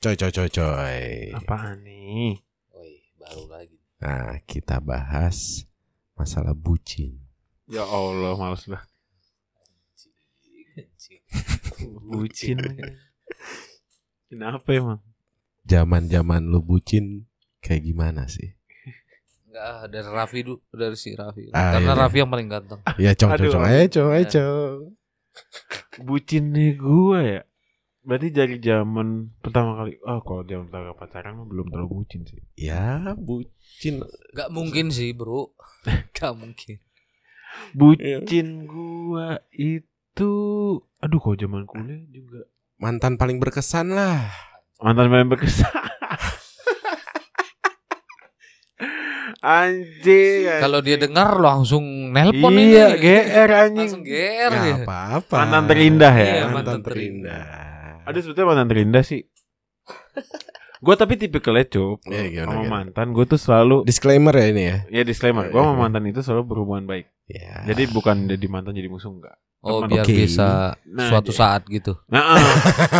Coy coy coy coy. Apaan nih? Woi, baru lagi. Nah, kita bahas masalah bucin. Ya Allah, males lah. Bucin. Kenapa emang? Zaman-zaman lu bucin kayak gimana sih? Enggak, dari Raffi dulu, dari si Raffi. Ah, Karena iya. Raffi yang paling ganteng. Ya cong cong cong ayo cong ayo Ya. cong. Bucinnya gua ya. Berarti dari zaman pertama kali. Oh, kalau zaman pertama pacaran mah belum terlalu bucin sih. Ya bucin. Enggak mungkin sih, Bro. Enggak mungkin. Bucin gua itu aduh kalau zaman kuliah juga Mantan paling berkesan lah. mantan main berkesan. Anjing. Kalau dia dengar langsung nelpon iya, ini. GR anjing. Langsung GR Gak apa-apa. Mantan terindah ya? Iya, Mantan mantan terindah. Ada sebetulnya mantan terindah sih. Gue tapi tipikalnya cup Iya, gimana, sama gimana? mantan gue tuh selalu Disclaimer ya ini ya. ya disclaimer Iya, gue sama iya. mantan itu selalu berhubungan baik Ya. jadi bukan jadi mantan jadi musuh enggak Oh, Teman. biar Oke. bisa Nah, suatu jadi- saat gitu. nah ah,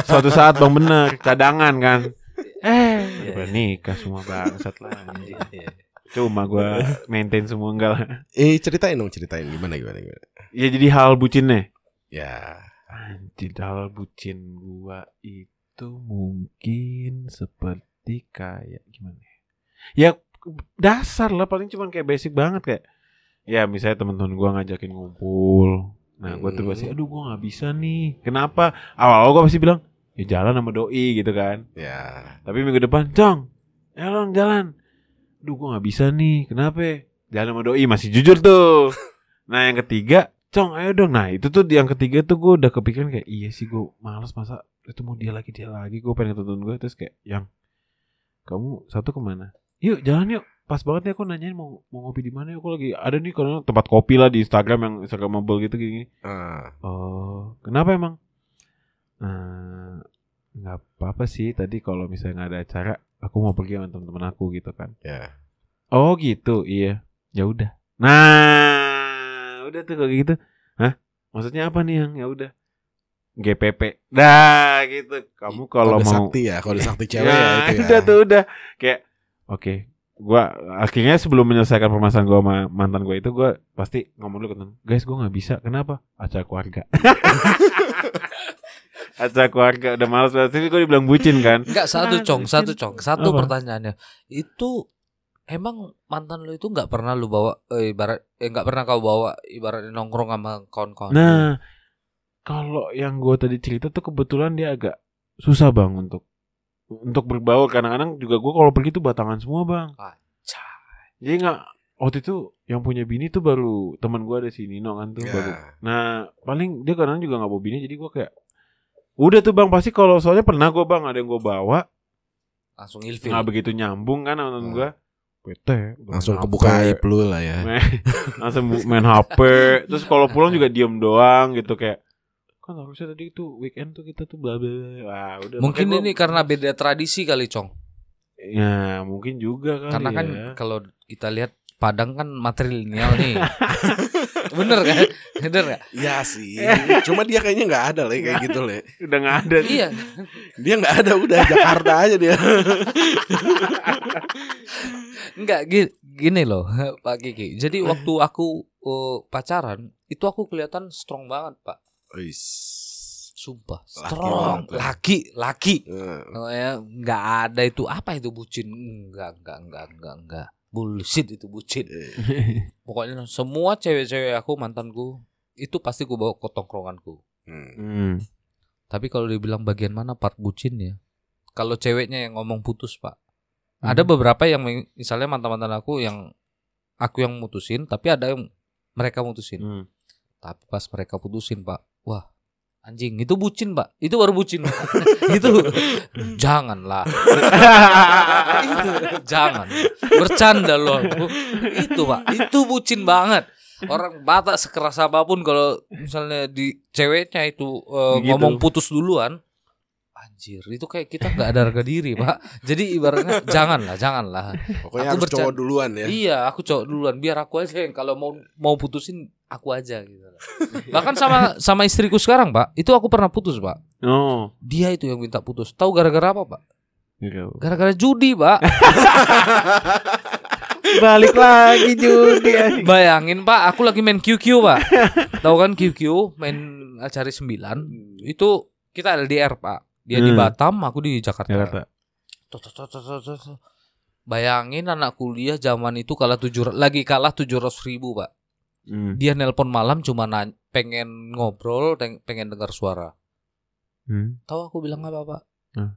suatu saat bang bener cadangan kan eh Iya, udah iya. nikah semua bangsat lah. Iya. cuma gue maintain semua enggak lah Eh ceritain dong ceritain gimana gimana gimana. ya jadi hal bucinnya Ya. Anjir hal bucin gua itu mungkin seperti kayak gimana ya? ya dasar lah paling cuman kayak basic banget kayak ya misalnya teman-teman gua ngajakin ngumpul nah gua tuh Hmm. pasti aduh gua nggak bisa nih kenapa awal-awal gua pasti bilang ya jalan sama doi gitu kan Ya. tapi minggu depan cong jalan jalan aduh gua nggak bisa nih kenapa ya? jalan sama doi masih jujur tuh nah yang ketiga cong ayo dong nah itu tuh yang ketiga tuh gua udah kepikiran kayak iya sih gua males masa itu mau dia lagi dia lagi gua pengen ketemu gue terus kayak yang kamu satu ke mana yuk jalan yuk pas banget nih aku nanyain mau mau ngopi di mana ya aku lagi ada nih karena tempat kopi lah di Instagram yang Instagramable gitu gini Ah. Oh, kenapa emang? Eh, nggak apa-apa sih. Tadi kalau misalnya nggak ada acara, aku mau pergi sama teman-teman aku gitu kan. Ya. Oh gitu, iya. Ya udah. Nah, udah tuh kayak gitu. Hah? Maksudnya apa nih yang ya udah? GPP. Dah gitu. Kamu kalau Kode mau sakti ya, kode sakti cewek ya Nah, itu ya. udah tuh udah kayak oke. Gua akhirnya sebelum menyelesaikan permasalahan gua sama mantan gua itu gua pasti ngomong dulu ke temen, guys gua nggak bisa kenapa acara keluarga acara keluarga udah males banget tapi gua dibilang bucin kan Enggak satu Ah, cong, satu cong. Satu Apa? pertanyaannya. Itu emang mantan lu itu nggak pernah lu bawa eh, ibarat eh nggak pernah kau bawa ibarat nongkrong sama kawan-kawan. lu? nah kalau yang gua tadi cerita tuh kebetulan dia agak susah bang untuk untuk berbaur kadang-kadang juga gua kalau pergi tuh batangan semua bang Cah. jadi nggak waktu itu yang punya bini tuh baru teman gua ada si Nino kan tuh Ya. baru Nah, paling dia kadang juga nggak bawa bini jadi gua kayak udah tuh bang pasti kalau soalnya pernah gua bang ada yang gua bawa Langsung ilfil. nggak begitu nyambung kan temen Hmm. gua PT Langsung kebuka HP, aib lu lah ya. main- langsung main HP terus kalau pulang juga diem doang gitu kayak kan harusnya tadi itu weekend tuh kita tuh bla bla bla. wah udah Mungkin gua- ini karena beda tradisi kali, Cong. ya mungkin juga kali Karena kan ya. kalau kita lihat Padang kan matrilineal nih. Bener kan? Bener gak? Iya sih. Cuma dia kayaknya nggak ada lah kayak gitu le. udah nggak ada Iya. Dia nggak ada udah Jakarta aja dia. Enggak gi- gini loh, Pak Kiki. Jadi waktu aku uh, pacaran, itu aku kelihatan strong banget, Pak. Wis. Sumpah, Laki strong. Laki, laki. Eh, Oh, ya, nggak ada itu apa itu bucin? Enggak, enggak, enggak, enggak, enggak. Bullshit itu bucin. eh. Pokoknya semua cewek-cewek aku mantanku itu pasti ku bawa ke tongkronganku. Hmm. Hmm. Tapi kalau dibilang bagian mana part bucin ya? Kalau ceweknya yang ngomong putus, Pak. Ada beberapa yang misalnya mantan-mantan aku yang aku yang mutusin, tapi ada yang mereka mutusin. Hmm. Tapi pas mereka putusin, Pak, wah anjing itu bucin, Pak. Itu baru bucin. itu janganlah. itu jangan. Bercanda loh. Itu, Pak. Itu bucin banget. Orang Batak sekeras apa pun kalau misalnya di ceweknya itu eh, Gitu. ngomong putus duluan, anjir, itu kayak kita nggak ada harga diri, Pak. Jadi ibaratnya janganlah, janganlah. Pokoknya Aku harus bercanda. cowok duluan ya. Iya, aku cowok duluan. Biar aku aja yang kalau mau mau putusin aku aja gitu. Bahkan sama sama istriku sekarang, Pak. Itu aku pernah putus, Pak. Oh, Dia itu yang minta putus. Tahu gara-gara apa, Pak? Gara-gara judi, Pak. Balik lagi judi. Bayangin, Pak, aku lagi main QQ, Pak. Tahu kan QQ, main Acari 9. Itu kita LDR, Pak. Dia di Hmm. Batam, aku di Jakarta. Jakarta. Bayangin anak kuliah zaman itu kalah tujuh lagi kalah tujuh ratus ribu pak. Hmm. Dia nelpon malam cuma nanya, pengen ngobrol, pengen dengar suara. Hmm. Tahu aku bilang apa pak? Hmm.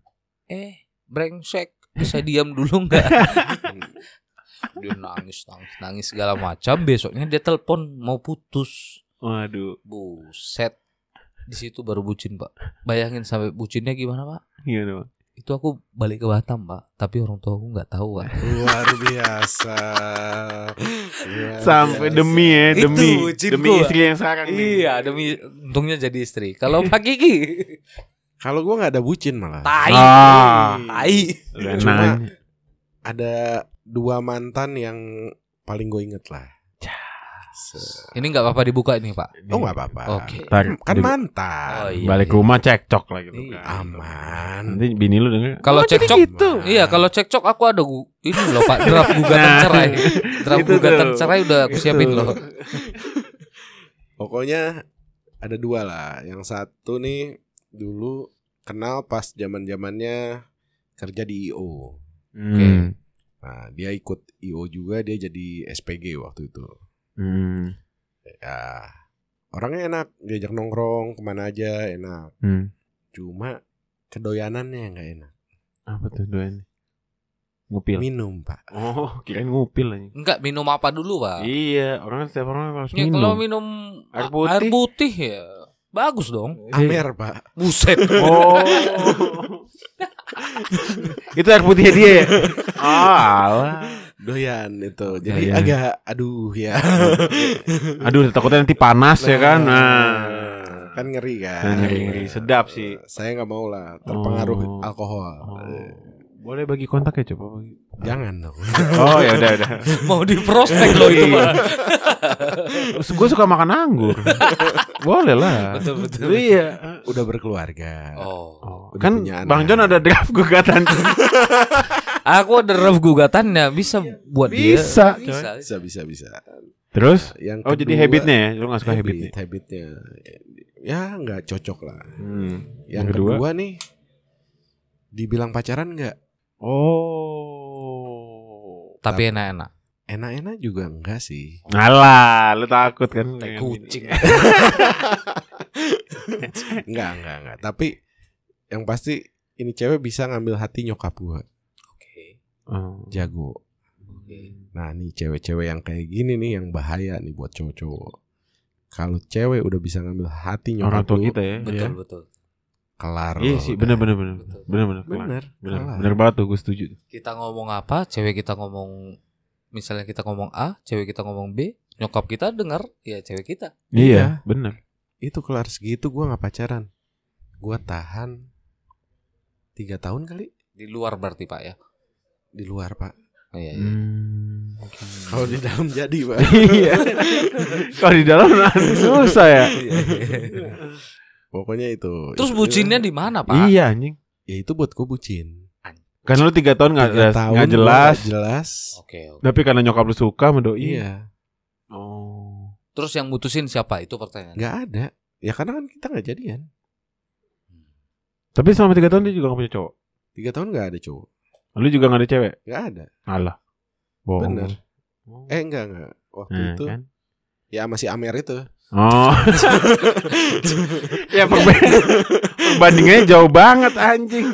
Eh, brengsek. Bisa diam dulu nggak? dia nangis, nangis, nangis segala macam. Besoknya dia telepon mau putus. Waduh. Buset. Di situ baru bucin pak. Bayangin sampai bucinnya gimana pak? Gimana, Bang? Itu aku balik ke Batam pak. Tapi orang tua aku nggak tahu pak. Luar biasa. Luar Sampai biasa. demi ya, Itu demi bucin demi istri yang sekarang nih. Iya, demi untungnya jadi istri. Kalau Pak Kiki, Kalau gua nggak ada bucin malah. tai. Ah. Tai. Cuma-. Ada dua mantan yang paling gue inget lah. Se- Ini nggak apa-apa dibuka ini, Pak. Oh nggak apa-apa. Oke. Ntar Kan di- mantan. Oh, iya. balik rumah cekcok lah gitu Iya. kan. Aman. Nanti bini lu denger. Kalau "Oh, cekcok- gitu. Iya, kalau cekcok aku ada gu- ini loh Pak, draft gugatan Nah, cerai. Draft itu gugatan tuh. cerai udah aku Itu. siapin loh. Pokoknya ada dua lah. Yang satu nih dulu kenal pas zaman zamannya kerja di IO. Hmm. Nah dia ikut IO juga dia jadi SPG waktu itu. Hmm. Ya orangnya enak diajak nongkrong ke mana aja enak. Hmm. Cuma kedoyanannya nggak enak. Apa tuh doain? Ngupil. Minum pak. Oh, kirain ngupil aja. Enggak minum apa dulu, Pak? Iya, orang setiap orang harus Ya, minum. kalau minum Air putih. air putih ya bagus dong. Amer pak. Buset. Oh. itu air putihnya dia ya? Oh, alah. Doyan itu. Jadi Doyan. agak aduh ya. Aduh, takutnya nanti panas ya kan. Nah. kan ngeri kan. Nah, ngeri-ngeri. Sedap sih. Saya nggak mau lah terpengaruh Oh. alkohol. Oh. Boleh bagi kontak ya coba bagi. Jangan dong. Oh ya udah udah. Mau di prospek loh itu, Pak. Gue suka makan anggur. Boleh lah. Betul, betul. Iya. Udah berkeluarga. Oh. Oh, Udah kan punya anak. Bang John ada draft gugatan. Aku ada draft gugatannya bisa buat Bisa, dia. Bisa. Bisa bisa bisa. Terus? Yang Oh jadi kedua- habitnya ya? Lu gak suka habitnya? habit, habitnya. Ya nggak cocok lah. Hmm. Yang, kedua? nih dibilang pacaran nggak Oh. Tapi enak-enak. enak-enak juga enggak sih. Alah, lu takut kan? Dengan kucing. Enggak enggak enggak. Tapi yang pasti ini cewek bisa ngambil hati nyokap gua. Oke. Oh. Jago. Oke. Nah nih cewek-cewek yang kayak gini nih yang bahaya nih buat cowok-cowok. Kalau cewek udah bisa ngambil hati nyokap Orang tua kita ya. Betul, Iya. betul. Kelar. Iya sih, bener bener bener. Bener bener. Bener, Bener, bener banget tuh, gue setuju. Kita ngomong apa, cewek kita ngomong misalnya kita ngomong A, cewek kita ngomong B, nyokap kita dengar ya cewek kita. Iya, bener. Itu kelar segitu gua nggak pacaran. Gua tahan tiga tahun kali Di luar berarti Pak ya. di luar pak. Oh, iya, iya. Hmm. Kalau di dalam jadi pak. Iya. Kalau di dalam susah ya. Pokoknya itu. Terus Itu- bucinnya di mana Pak? Iya anjing. Ya itu buat gue bucin. Karena lu tiga tahun nggak jelas. nggak jelas. Oke, oke. Tapi karena nyokap lu suka sama doi. Iya. Oh. Terus yang mutusin siapa? Itu pertanyaan. Nggak ada. Ya karena kan kita nggak jadian. Tapi selama tiga tahun dia juga gak punya cowok. Tiga tahun nggak ada cowok. Lu juga gak ada cewek. Nggak ada. Alah. Bohong. Bener. Oh. Eh enggak enggak. Waktu Nah, itu kan? ya masih Amer itu. Oh. ya perbandingannya jauh banget anjing.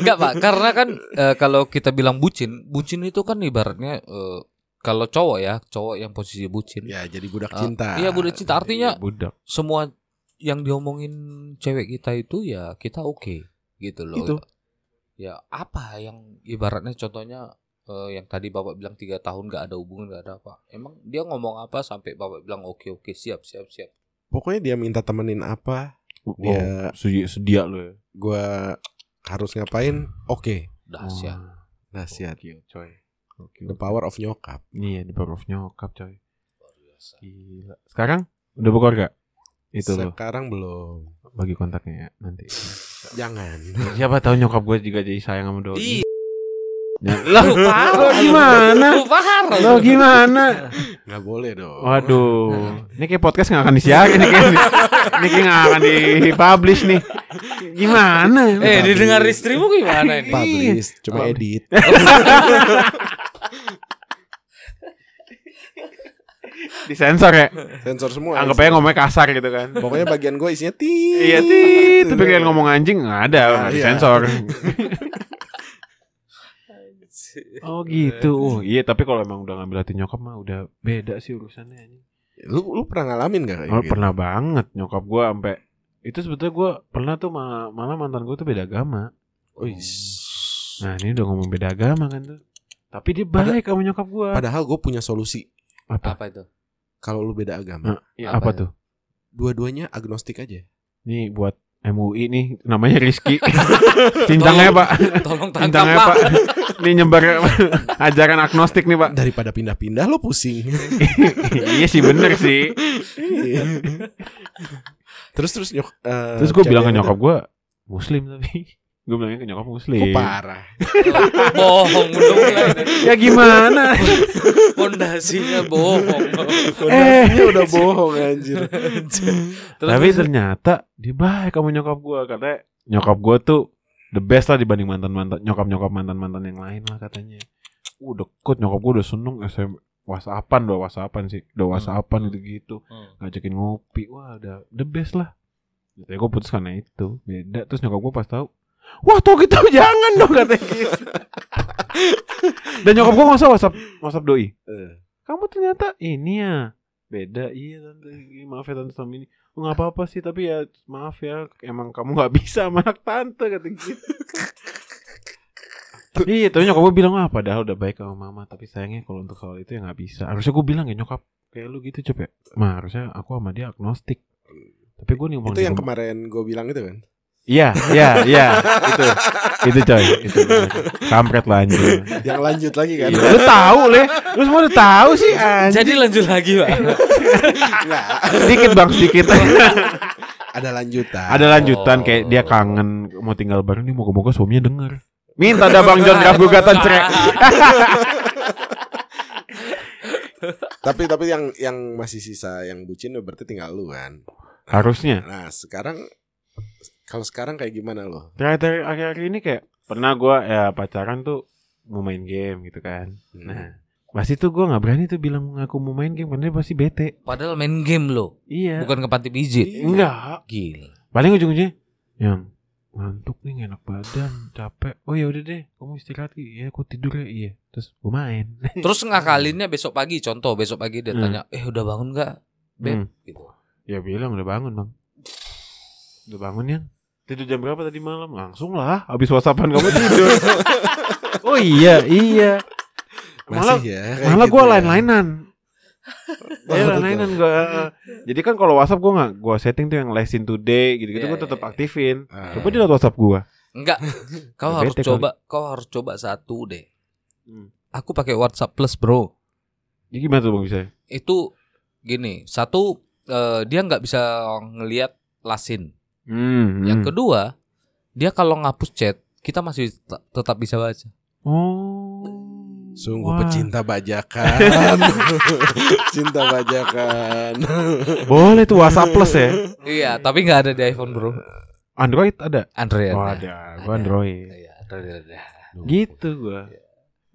Enggak Pak, karena kan eh, kalau kita bilang bucin, bucin itu kan ibaratnya eh, kalau cowok ya, cowok yang posisi bucin. Ya jadi budak Ah, cinta. Iya budak cinta artinya Iya, budak. semua yang diomongin cewek kita itu ya kita oke gitu loh. Itu. Ya apa yang ibaratnya contohnya eh, yang tadi bapak bilang tiga tahun nggak ada hubungan nggak ada apa. Emang dia ngomong apa sampai bapak bilang oke oke siap siap siap. Pokoknya dia minta temenin apa, Oh, Dia- sedia, sedia lu ya. gua harus ngapain? Oke. Dahsyat. Oh, Nasihat. gokil, coy. Gokil. The power of nyokap. Iya, di power of nyokap, coy. Luar biasa. Gila. Sekarang udah berkeluarga? Itu loh. Sekarang belum. Bagi kontaknya ya nanti. Jangan. Siapa tahu nyokap gue juga jadi sayang sama doi. Lah, lo gimana? Lu parah. Lo gimana? Nggak boleh dong. Waduh, ini kayak podcast nggak akan disiarin nih kayak ini kayak nggak akan dipublish nih. Gimana? Eh, didengar istrimu gimana ini? Publish, cuma Oh. edit. Disensor ya? Sensor semua. Anggap aja ngomongnya kasar gitu kan. Pokoknya bagian gue isinya tit. Iya tit, tapi kalian ngomong anjing nggak ada, Ah, nggak iya. disensor. Oh gitu. Oh, iya tapi kalau emang udah ngambil hati nyokap mah udah beda sih urusannya. Lu lu pernah ngalamin gak kayak Oh, gitu? pernah banget nyokap gua sampai itu sebetulnya gua pernah tuh ma- malah mantan gua tuh beda agama. Oh, is. Nah ini udah ngomong beda agama kan tuh. Tapi dia baik sama nyokap gua. Padahal gue punya solusi. Apa? Apa itu? Kalau lu beda agama, Nah, iya, Apa apa, ya? tuh? dua-duanya agnostik aja. Nih buat MUI nih namanya Rizky. Cincangnya Pak. Tolong tangkap Cincangnya Pak. Pak. Nih nyebar ajaran agnostik nih Pak. Daripada pindah-pindah lo pusing. iya sih bener sih. Iya. terus terus nyok. eh, Terus gue bilang ke nyokap gue Muslim tapi gue bilangnya ke nyokap Muslim. Kok parah? Bohong mulai. Ya gimana? Pondasinya bohong. Eh. Ini udah bohong anjir. tapi ternyata dia baik sama nyokap gue katanya nyokap gue tuh the best lah dibanding mantan mantan nyokap nyokap mantan mantan yang lain lah katanya. Uh deket nyokap gue udah seneng SM whatsappan udah whatsappan sih udah whatsappan gitu gitu Hmm. ngajakin ngopi wah udah the best lah. Jadi gue putus karena itu beda terus nyokap gue pas tahu Wah tau gitu jangan dong katanya gitu. Dan nyokap gue masa whatsapp whatsapp doi. Eh, kamu ternyata ini ya? Beda iya tante maaf ya tante sama ini. "Oh, nggak apa-apa sih tapi ya maaf ya emang kamu nggak bisa sama anak tante kata gitu iya tapi nyokap gue bilang ah padahal udah baik sama mama tapi sayangnya kalau untuk hal itu ya nggak bisa. Harusnya gue bilang ya nyokap kayak lu gitu coba mah harusnya aku sama dia agnostik. Tapi gue nih itu yang rumah- kemarin gue bilang itu kan. Iya iya iya. Itu. Itu coy. Itu kampret lah anjir Yang lanjut lagi kan. Iya, lu tahu leh lu semua udah tahu sih anjir Jadi lanjut lagi, Pak. Enggak. sedikit bang sedikit. Ada lanjutan. ada lanjutan kayak dia kangen mau tinggal bareng nih moga-moga suaminya denger. Minta ada bang John draft gugatan cerai Tapi tapi yang yang masih sisa yang bucin berarti tinggal lu kan. harusnya. Nah, sekarang kalau sekarang kayak gimana lo? terakhir akhir-akhir ini kayak pernah gua ya pacaran tuh mau main game gitu kan Hmm. nah pasti tuh gua nggak berani tuh bilang aku mau main game karena dia pasti bete Padahal main game lo, iya bukan ke panti pijit. enggak Gila. paling ujung-ujungnya yang ngantuk nih enak badan capek oh ya udah deh kamu istirahat Ki. ya aku tidur ya iya terus gua main Terus ngakalinnya besok pagi, contoh besok pagi dia Hmm. tanya, "Eh, udah bangun nggak?" Beb, Hmm. gitu. Ya bilang udah bangun bang Udah bangun ya Tidur jam berapa tadi malam Langsung lah Habis whatsappan kamu tidur Oh iya iya Malah Masih ya. Malah gitu gue ya. lain-lainan Oh, Iya lain-lainan gue Jadi kan kalau whatsapp gue gak Gue setting tuh yang lesson today Gitu-gitu Iya, gue tetap iya, iya. aktifin Ah. Coba dia liat whatsapp gue Enggak. Kau Udah harus bete kali. coba, kau harus coba satu deh. Hmm. Aku pakai WhatsApp Plus, Bro. Jadi gimana tuh bang bisa Itu gini, satu eh, dia nggak bisa ngelihat lasin. Hmm, Yang hmm. kedua, dia kalau ngapus chat, kita masih tet- tetap bisa baca. Oh Sungguh Wah. pecinta bajakan. Cinta bajakan. Boleh tuh whatsapp plus ya Iya, tapi nggak ada di iPhone, Bro. Android ada Android. Oh ada. ada Gue Android Iya, Android ada. Gitu gue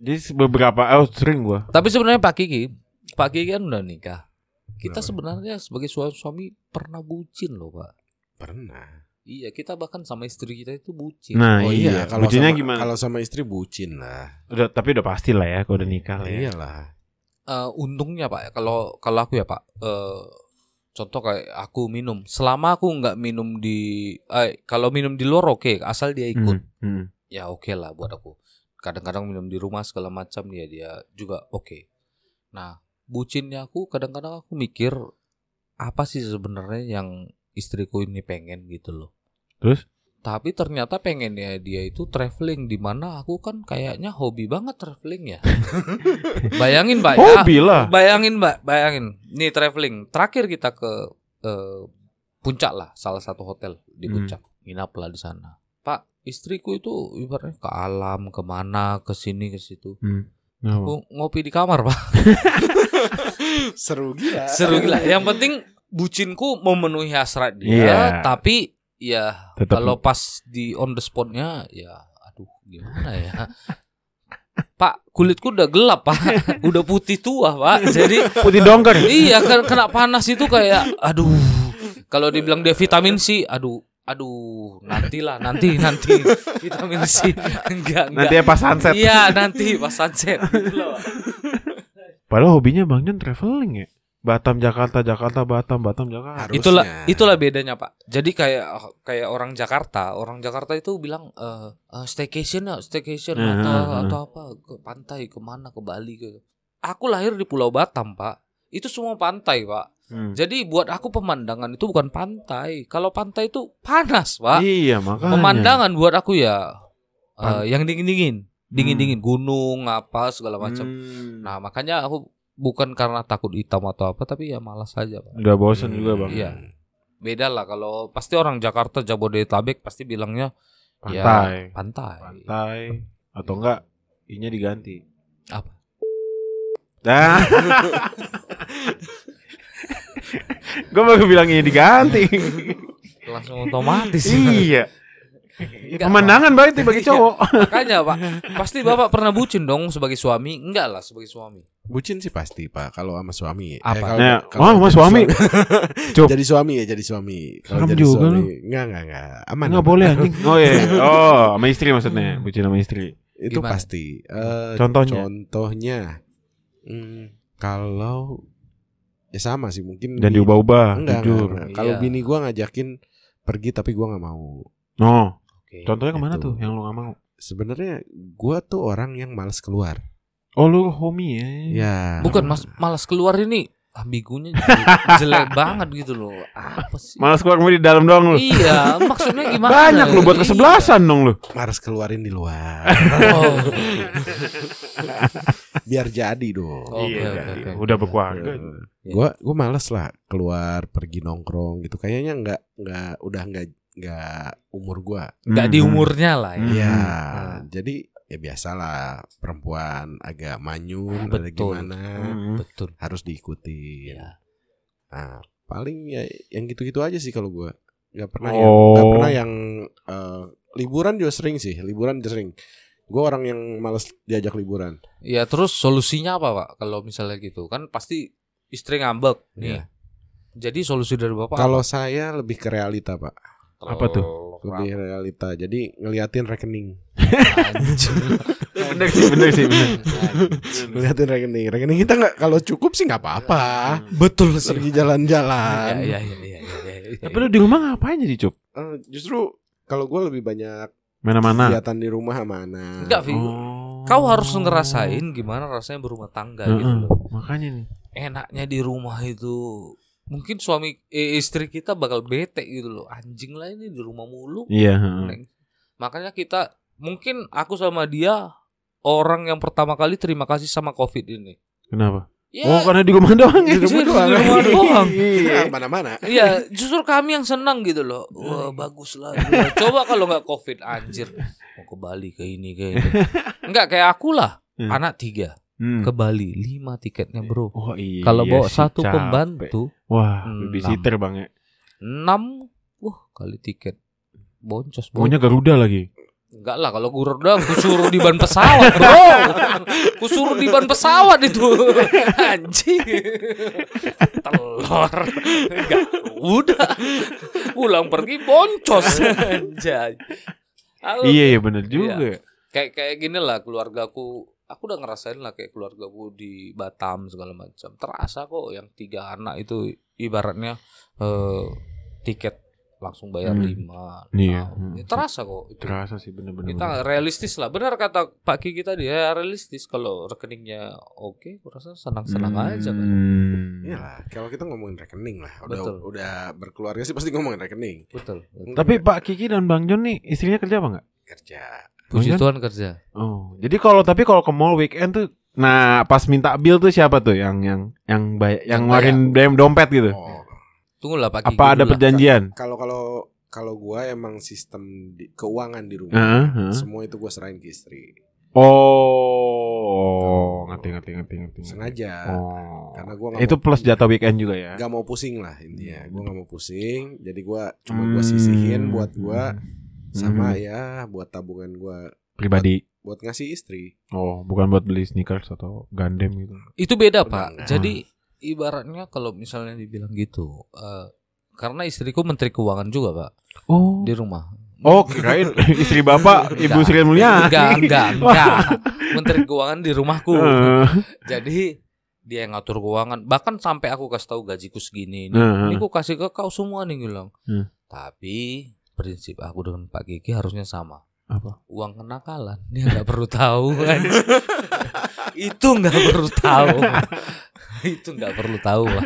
Jadi beberapa Oh sering gue Tapi sebenarnya Pak Kiki, Pak Kiki kan udah nikah. Kita sebenarnya sebagai suami-suami pernah bucin loh, Pak. Pernah. Iya, kita bahkan sama istri kita itu bucin. Nah oh iya, iya, kalau bucinnya sama, gimana? Kalau sama istri bucin lah. Udah, tapi udah pasti lah ya kalau udah nikah lah ya. Iyalah. Eh, untungnya Pak, kalau kalau aku ya Pak, eh, contoh kayak aku minum, selama aku nggak minum di, eh, kalau minum di luar oke, asal dia ikut, Hmm, hmm. ya oke lah buat aku. Kadang-kadang minum di rumah segala macam dia dia juga oke. Nah, bucinnya aku kadang-kadang aku mikir apa sih sebenarnya yang istriku ini pengen gitu loh. Terus? Tapi ternyata pengennya dia itu traveling di mana aku kan kayaknya hobi banget traveling ya. Bayangin Pak ya. Hobi lah. Bayangin Mbak, bayangin. Nih traveling. Terakhir kita ke eh, puncak lah, salah satu hotel di Hmm. puncak. Nginap lah di sana. Pak, istriku itu ibaratnya ke alam, ke mana, ke sini, ke situ. Hmm. Aku ngopi di kamar, Pak. Seru gila. Seru gila. Yang penting bucinku memenuhi hasrat dia, Iya. tapi ya kalau pas di on the spotnya ya aduh gimana ya. Pak, kulitku udah gelap, Pak. udah putih tua, Pak. Jadi Putih dongker. iya kan kena panas itu kayak aduh. Kalau dibilang dia vitamin C, aduh aduh nantilah nanti nanti vitamin C enggak enggak Nanti ya pas sunset. iya nanti pas sunset gitu loh. Padahal hobinya Bang Jon traveling ya. Batam Jakarta Jakarta Batam Batam Jakarta. Harusnya. Itulah itulah bedanya pak. Jadi kayak kayak orang Jakarta, orang Jakarta itu bilang eh eh, staycation ya, staycation Hmm, atau hmm, hmm. atau apa ke pantai ke mana ke Bali gitu. Aku lahir di Pulau Batam pak. Itu semua pantai pak. Hmm. Jadi buat aku pemandangan itu bukan pantai. Kalau pantai itu panas pak. Iya makanya. Pemandangan buat aku ya Pan- yang dingin dingin, dingin dingin gunung apa segala macam. Hmm. Nah makanya aku bukan karena takut hitam atau apa, tapi ya malas saja pak. Udah bosan juga bang. Iya. beda lah kalau pasti orang Jakarta Jabodetabek pasti bilangnya Pantai. ya pantai. Pantai. Atau enggak? Inya diganti. Apa? Nah. Gue baru bilang ini diganti. Langsung otomatis. iya. Enggak, Pemandangan baik bagi Iya. cowok. Makanya Pak, pasti Bapak pernah bucin dong sebagai suami? Enggak lah sebagai suami. Bucin sih pasti pak kalau sama suami. Apa? kalau- Nah, kalau oh, sama suami. Cuk. Jadi suami ya jadi suami. Kalau jadi juga suami, enggak enggak enggak. Aman. Enggak boleh anjing. Oh iya. Oh, sama istri maksudnya. Bucin sama istri. Itu Gimana? pasti. Eh, Contohnya? Contohnya. hmm, kalau ya sama sih mungkin. Dan di- diubah-ubah, Enggak, jujur. enggak. Kalau Iya. bini gua ngajakin pergi tapi gua nggak mau. No. Oke. Contohnya ke mana Itu. tuh yang lu gak mau? Sebenarnya gua tuh orang yang malas keluar. Oh lu homie ya. Ya. Bukan mas malas keluar ini ambigunya jelek, jelek banget gitu loh. Apa sih? Malas keluar kamu di dalam doang lu. Iya, maksudnya gimana? Banyak lu buat Iya. kesebelasan dong lu. Malas keluarin di luar. Oh. Biar jadi dong. Oke, Iya, iya. oke. Udah berkeluarga. Eh, Gua gua males lah keluar pergi nongkrong gitu. Kayaknya nggak nggak udah nggak nggak umur gua. Enggak di Hmm. umurnya lah ya. Iya. Hmm. Jadi ya biasalah perempuan agak manyun ada Betul. gimana Hmm. Betul. harus diikuti. Iya. Nah, paling ya yang gitu-gitu aja sih kalau gua. nggak pernah Oh. yang nggak pernah yang eh, liburan juga sering sih. Liburan juga sering. Gua orang yang males diajak liburan. Ya terus solusinya apa pak? Kalau misalnya gitu kan pasti istri ngambek nih. Iya. Jadi solusi dari bapak Kalau saya lebih ke realita, Pak. Apa tuh? Lebih realita. Jadi ngeliatin rekening. Anjing. bener sih, bener sih, bener. Ngeliatin rekening. Rekening kita nggak kalau cukup sih nggak apa-apa. Betul Pergi Iya jalan-jalan. iya iya iya. iya, iya. Tapi lu di rumah ngapain jadi cuk? Eh, justru kalau gue lebih banyak Mana-mana. kegiatan di rumah sama anak. Enggak, Vi. Oh. Kau harus ngerasain gimana rasanya berumah tangga gitu Heeh, loh. Makanya nih. Enaknya di rumah itu mungkin suami eh, istri kita bakal bete gitu loh. Anjing lah ini di rumah mulu. Iya. heeh. Neng. Makanya kita mungkin aku sama dia orang yang pertama kali terima kasih sama Covid ini. Kenapa? Ya, Oh karena di rumah doang ya. Di rumah Di doang. rumah doang. Iya, mana-mana. Iya, justru kami yang senang gitu loh. Wah, bagus lah. Gila. Coba kalau nggak covid, anjir. Mau ke Bali ke ini ke ini. Enggak kayak aku lah. Hmm. Anak tiga Hmm. ke Bali, lima tiketnya bro. Oh iya. Kalau bawa sih, satu capek. pembantu, Wah, babysitter bang ya. enam, wah kali tiket. Boncos bro. Maunya Garuda lagi. Enggak lah kalau gurur doang kusuruh di ban pesawat bro. Kusuruh di ban pesawat itu. Anjing. Telur. Enggak Udah. Pulang pergi boncos. Anjay. Iya iya bener juga. Kayak kayak gini lah keluargaku. Aku udah ngerasain lah kayak keluargaku di Batam segala macam. Terasa kok yang tiga anak itu Ibaratnya eh, Tiket langsung bayar Hmm. lima Iya. Hmm. Terasa kok itu Terasa sih bener-bener. kita realistis lah benar kata Pak Kiki tadi ya realistis kalau rekeningnya oke aku rasa senang-senang aja kan Hmm. Iya lah, kalau kita ngomongin rekening lah. Udah Betul. udah berkeluarga sih pasti ngomongin rekening. betul, betul. Tapi Pak Kiki dan Bang Jon nih istrinya kerja apa enggak? Kerja. puji? Tuhan kerja Oh, jadi kalau tapi kalau ke mall weekend tuh Nah, pas minta bill tuh siapa tuh yang yang yang bayar, yang Yang ngeluarin dom- dompet gitu? Oh, tunggulah Kiki Apa ada perjanjian? kalau kalau kalau gua emang sistem di, keuangan di rumah Heeh, heeh. semua itu gua serahin ke istri. Oh, ngerti ngerti ngerti ngerti. ngerti. Sengaja. Oh. Karena gua nggak itu mau- plus jatah weekend juga ya. Gak mau pusing lah intinya. Gua nggak mau pusing. Jadi gua cuma Hmm. gua sisihin buat gua sama Hmm. ya buat tabungan gua pribadi. buat ngasih istri. Oh, bukan buat beli sneakers atau gandem gitu. Itu beda Benar. pak. Jadi ibaratnya kalau misalnya dibilang gitu, eh, karena istriku menteri keuangan juga pak Oh. di rumah. Oh, kirain istri Bapak Ibu. Sri Mulyani. Enggak, enggak, enggak. Menteri keuangan di rumahku. Eh, Jadi dia yang ngatur keuangan. Bahkan sampai aku kasih tahu gajiku segini. Ini, Heeh. ini aku kasih ke kau semua nih bilang. Hmm. Tapi prinsip aku dengan Pak Kiki harusnya sama. Apa? Uang kenakalan dia nggak perlu tahu kan. itu nggak perlu tahu. itu nggak perlu tahu pak.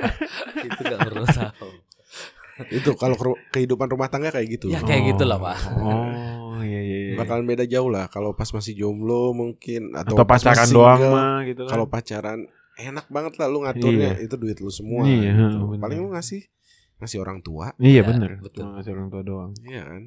Itu nggak perlu tahu. Itu kalau kehidupan rumah tangga kayak gitu. Ya kayak gitulah pak. Oh, iya iya iya. Bakalan beda jauh lah kalau pas masih jomblo mungkin atau, atau pas pacaran masih doang single. mah gitu kan. Kalau pacaran enak banget lah lu ngaturnya Iya. itu duit lu semua. Iya, gitu. Paling lu ngasih ngasih orang tua, Iya Ya, bener betul. Ngasih orang tua doang iya kan?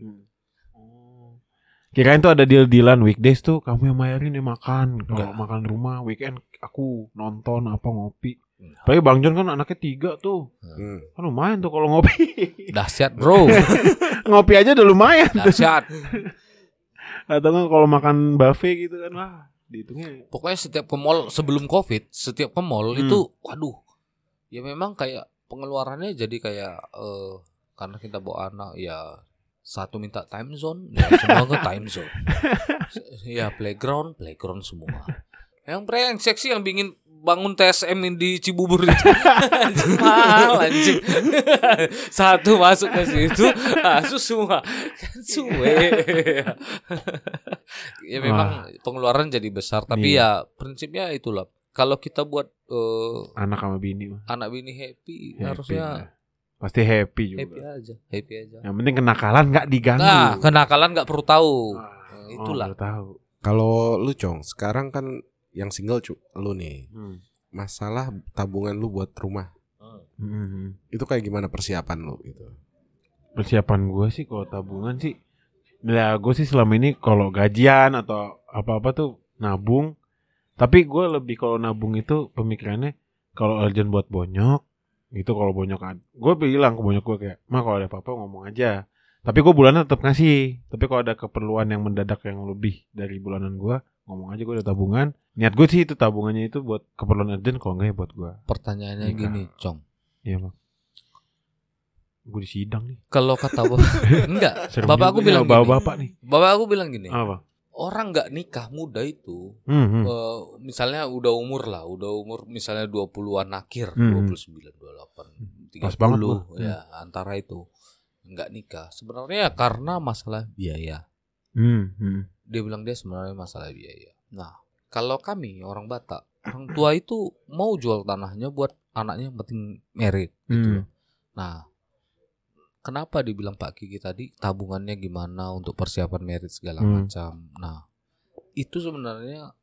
Kirain tuh ada deal-dealan weekdays tuh Kamu yang bayarin ya makan Kalau makan rumah Weekend aku nonton apa ngopi. Tapi Bang John kan anaknya tiga tuh Hmm. Kan lumayan tuh kalau ngopi Dahsyat bro. Ngopi aja udah lumayan Dahsyat. Atau nggak kalau makan buffet gitu kan Wah dihitungnya Pokoknya setiap ke mall sebelum covid, setiap ke mall Hmm. itu, waduh, ya memang kayak pengeluarannya jadi kayak eh karena kita bawa anak ya satu minta time zone, ya semua ke time zone. ya playground, playground semua. Yang brengsek sih yang bikin bangun TSM di Cibubur itu mahal anjing satu masuk ke situ masuk semua kan suwe ya memang pengeluaran jadi besar tapi Iya. ya prinsipnya itulah kalau kita buat eh, Anak sama bini anak bini happy, Happy harusnya lah. Pasti happy juga happy aja happy aja Yang penting kenakalan nggak diganggu nah kenakalan nggak perlu tahu Ah, Nah, oh, itulah baru tahu Kalau lu cong, sekarang kan yang single cu, lu nih. Hmm. Masalah tabungan lu buat rumah. Hmm. Itu kayak gimana persiapan lu gitu? persiapan gue sih kalau tabungan sih ya gue sih selama ini kalau gajian atau apa-apa tuh nabung tapi gue lebih kalau nabung itu pemikirannya kalau urgent buat bonyok itu kalau bonyok gue bilang ke bonyok gue kayak mah kalau ada apa-apa ngomong aja. Tapi gue bulanan tetap ngasih. Tapi kalau ada keperluan yang mendadak yang lebih dari bulanan gue ngomong aja gue ada tabungan. Niat gue sih itu tabungannya itu buat keperluan urgent kalau enggak ya buat gue pertanyaannya Nikah. gini cong. Iya bang. Gue di sidang nih. Kalau kata bapak enggak. Bapak aku bilang gini. bapak nih. Bapak aku bilang gini. Apa orang nggak nikah muda itu hmm, hmm. eh, misalnya udah umur lah, udah umur misalnya 20-an akhir, Hmm. 29, 28, 30 Pas banget gua. ya antara itu. nggak nikah. Sebenarnya karena masalah biaya. Hmm, hmm. Dia bilang dia sebenarnya masalah biaya. Nah, kalau kami orang Batak, orang tua itu mau jual tanahnya buat anaknya yang penting merit gitu loh. Nah, kenapa dibilang Pak Kiki tadi tabungannya gimana untuk persiapan merit segala Hmm. macam. Nah, itu sebenarnya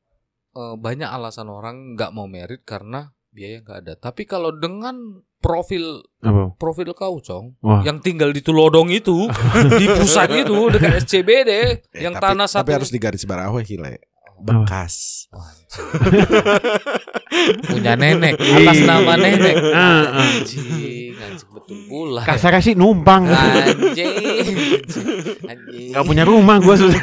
eh, banyak alasan orang nggak mau merit karena biaya nggak ada. Tapi kalau dengan profil Apa? profil kau, Cong, Wah. yang tinggal di Tulodong itu, di pusat itu dekat SCBD, Eh, yang tapi, tanah tapi satu harus digaris bawahi le. Bekas. Anjing. punya nenek atas nama nenek. Ah, ah. Anjing, anjing betul pula. Kasarnya sih numpang. Anjing, anjing. Gak punya rumah gue susah.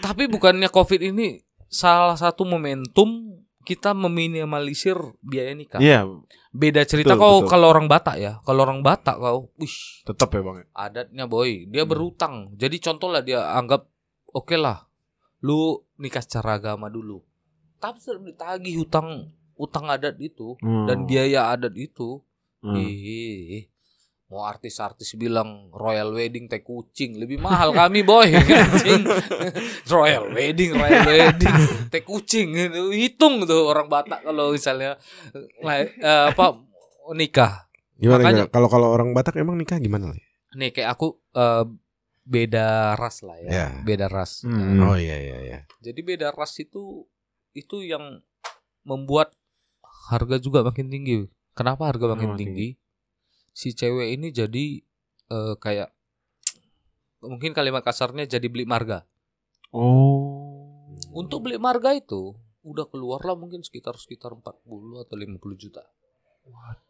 Tapi bukannya Covid ini salah satu momentum kita meminimalisir biaya nikah. Iya, Beda cerita Betul, kau betul. kalau orang Batak ya. Kalau orang Batak kau, wish, tetap ya bang. adatnya boy, dia Hmm. berutang. Jadi contoh lah dia anggap oke lah, lu nikah secara agama dulu. Tapi sudah ditagih hutang utang adat itu Hmm. dan biaya adat itu, Hmm. ih, mau artis-artis bilang royal wedding teh kucing lebih mahal kami boy royal wedding royal wedding teh kucing Itu hitung tuh orang Batak kalau misalnya eh, apa nikah Gimana? Kalau kalau orang Batak emang nikah gimana nih kayak aku eh, beda ras lah ya Ya. beda ras Hmm. Oh iya iya iya. jadi beda ras itu itu yang membuat harga juga makin tinggi kenapa harga makin Oh, tinggi si cewek ini jadi eh, kayak mungkin kalimat kasarnya jadi beli marga. Oh. Untuk beli marga itu udah keluar lah mungkin sekitar sekitar 40 atau 50 juta.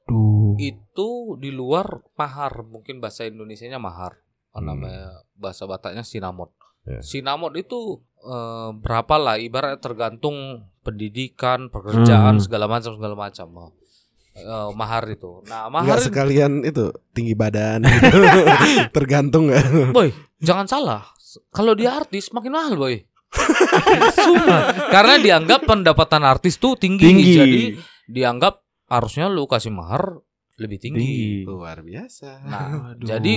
Tuh. Itu di luar mahar, mungkin bahasa Indonesianya mahar. Apa Hmm. namanya bahasa Bataknya sinamot. Ya. Sinamot itu eh, berapa lah ibarat tergantung pendidikan, pekerjaan Hmm. segala macam segala macam. Eh, mahar itu. Nah, mahar Enggak sekalian itu tinggi badan gitu. Tergantung nggak? Boy, jangan salah. Kalau dia artis makin mahal, boy. Sumpah. Karena dianggap pendapatan artis tuh tinggi, Tinggi. jadi dianggap harusnya lu kasih mahar lebih tinggi. Tinggi. Luar biasa. Nah, Aduh. jadi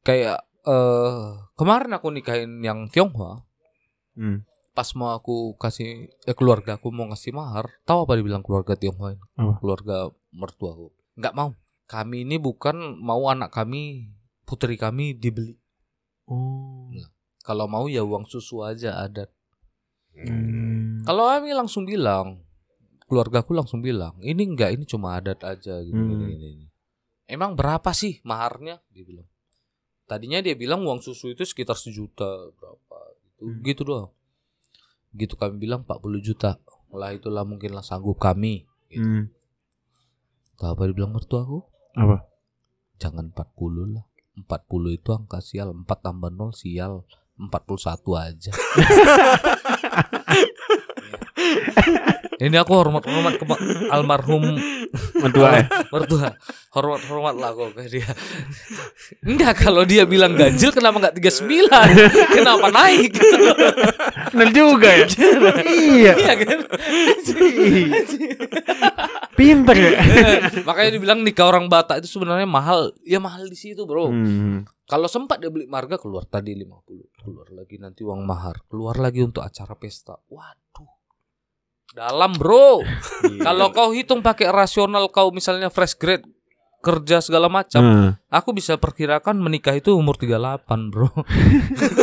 kayak eh kemarin aku nikahin yang Tionghoa, Hmm. pas mau aku kasih eh keluarga aku mau ngasih mahar, tahu apa dibilang keluarga Tionghoa ini? Apa? Keluarga mertuaku. Nggak mau. Kami ini bukan mau anak kami, putri kami dibeli. Oh. Kalau mau ya uang susu aja ada. Hmm. Kalau kami langsung bilang, keluargaku langsung bilang, ini enggak, ini cuma adat aja gitu. Hmm. Ini, ini, ini. Emang berapa sih maharnya? Dia bilang. Tadinya dia bilang uang susu itu sekitar sejuta berapa gitu, Hmm. gitu doang. Gitu kami bilang 40 juta. Lah itulah mungkinlah sanggup kami. Gitu. Hmm. Tahu apa dibilang mertua aku? Apa? Jangan 40 lah. 40 itu angka sial, 4 tambah 0 sial. 41 aja. Ini aku hormat-hormat ke almarhum Mertua ya? mertua. Hormat-hormat lah kok ke dia. Enggak kalau dia bilang ganjil kenapa enggak 39? Kenapa naik gitu. Bener juga ya. iya. Iya kan? Pinter ya. Makanya dibilang nikah orang Batak itu sebenarnya mahal. Ya mahal di situ, Bro. Hmm. Kalau sempat dia beli marga keluar tadi 50, keluar lagi nanti uang mahar, keluar lagi untuk acara pesta. Waduh. Dalam, Bro. Kalau kau hitung pakai rasional kau misalnya fresh grade kerja segala macam, Hmm. aku bisa perkirakan menikah itu umur 38, Bro.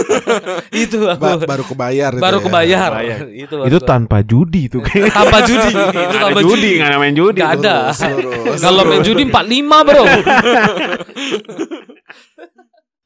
itu aku Ba- baru kebayar itu baru ya. kebayar. Kebayar. itu Itu tanpa judi kayak. tanpa judi. itu tanpa judi, judi. nggak ada main judi. Nggak ada. Kalau main judi 45, Bro.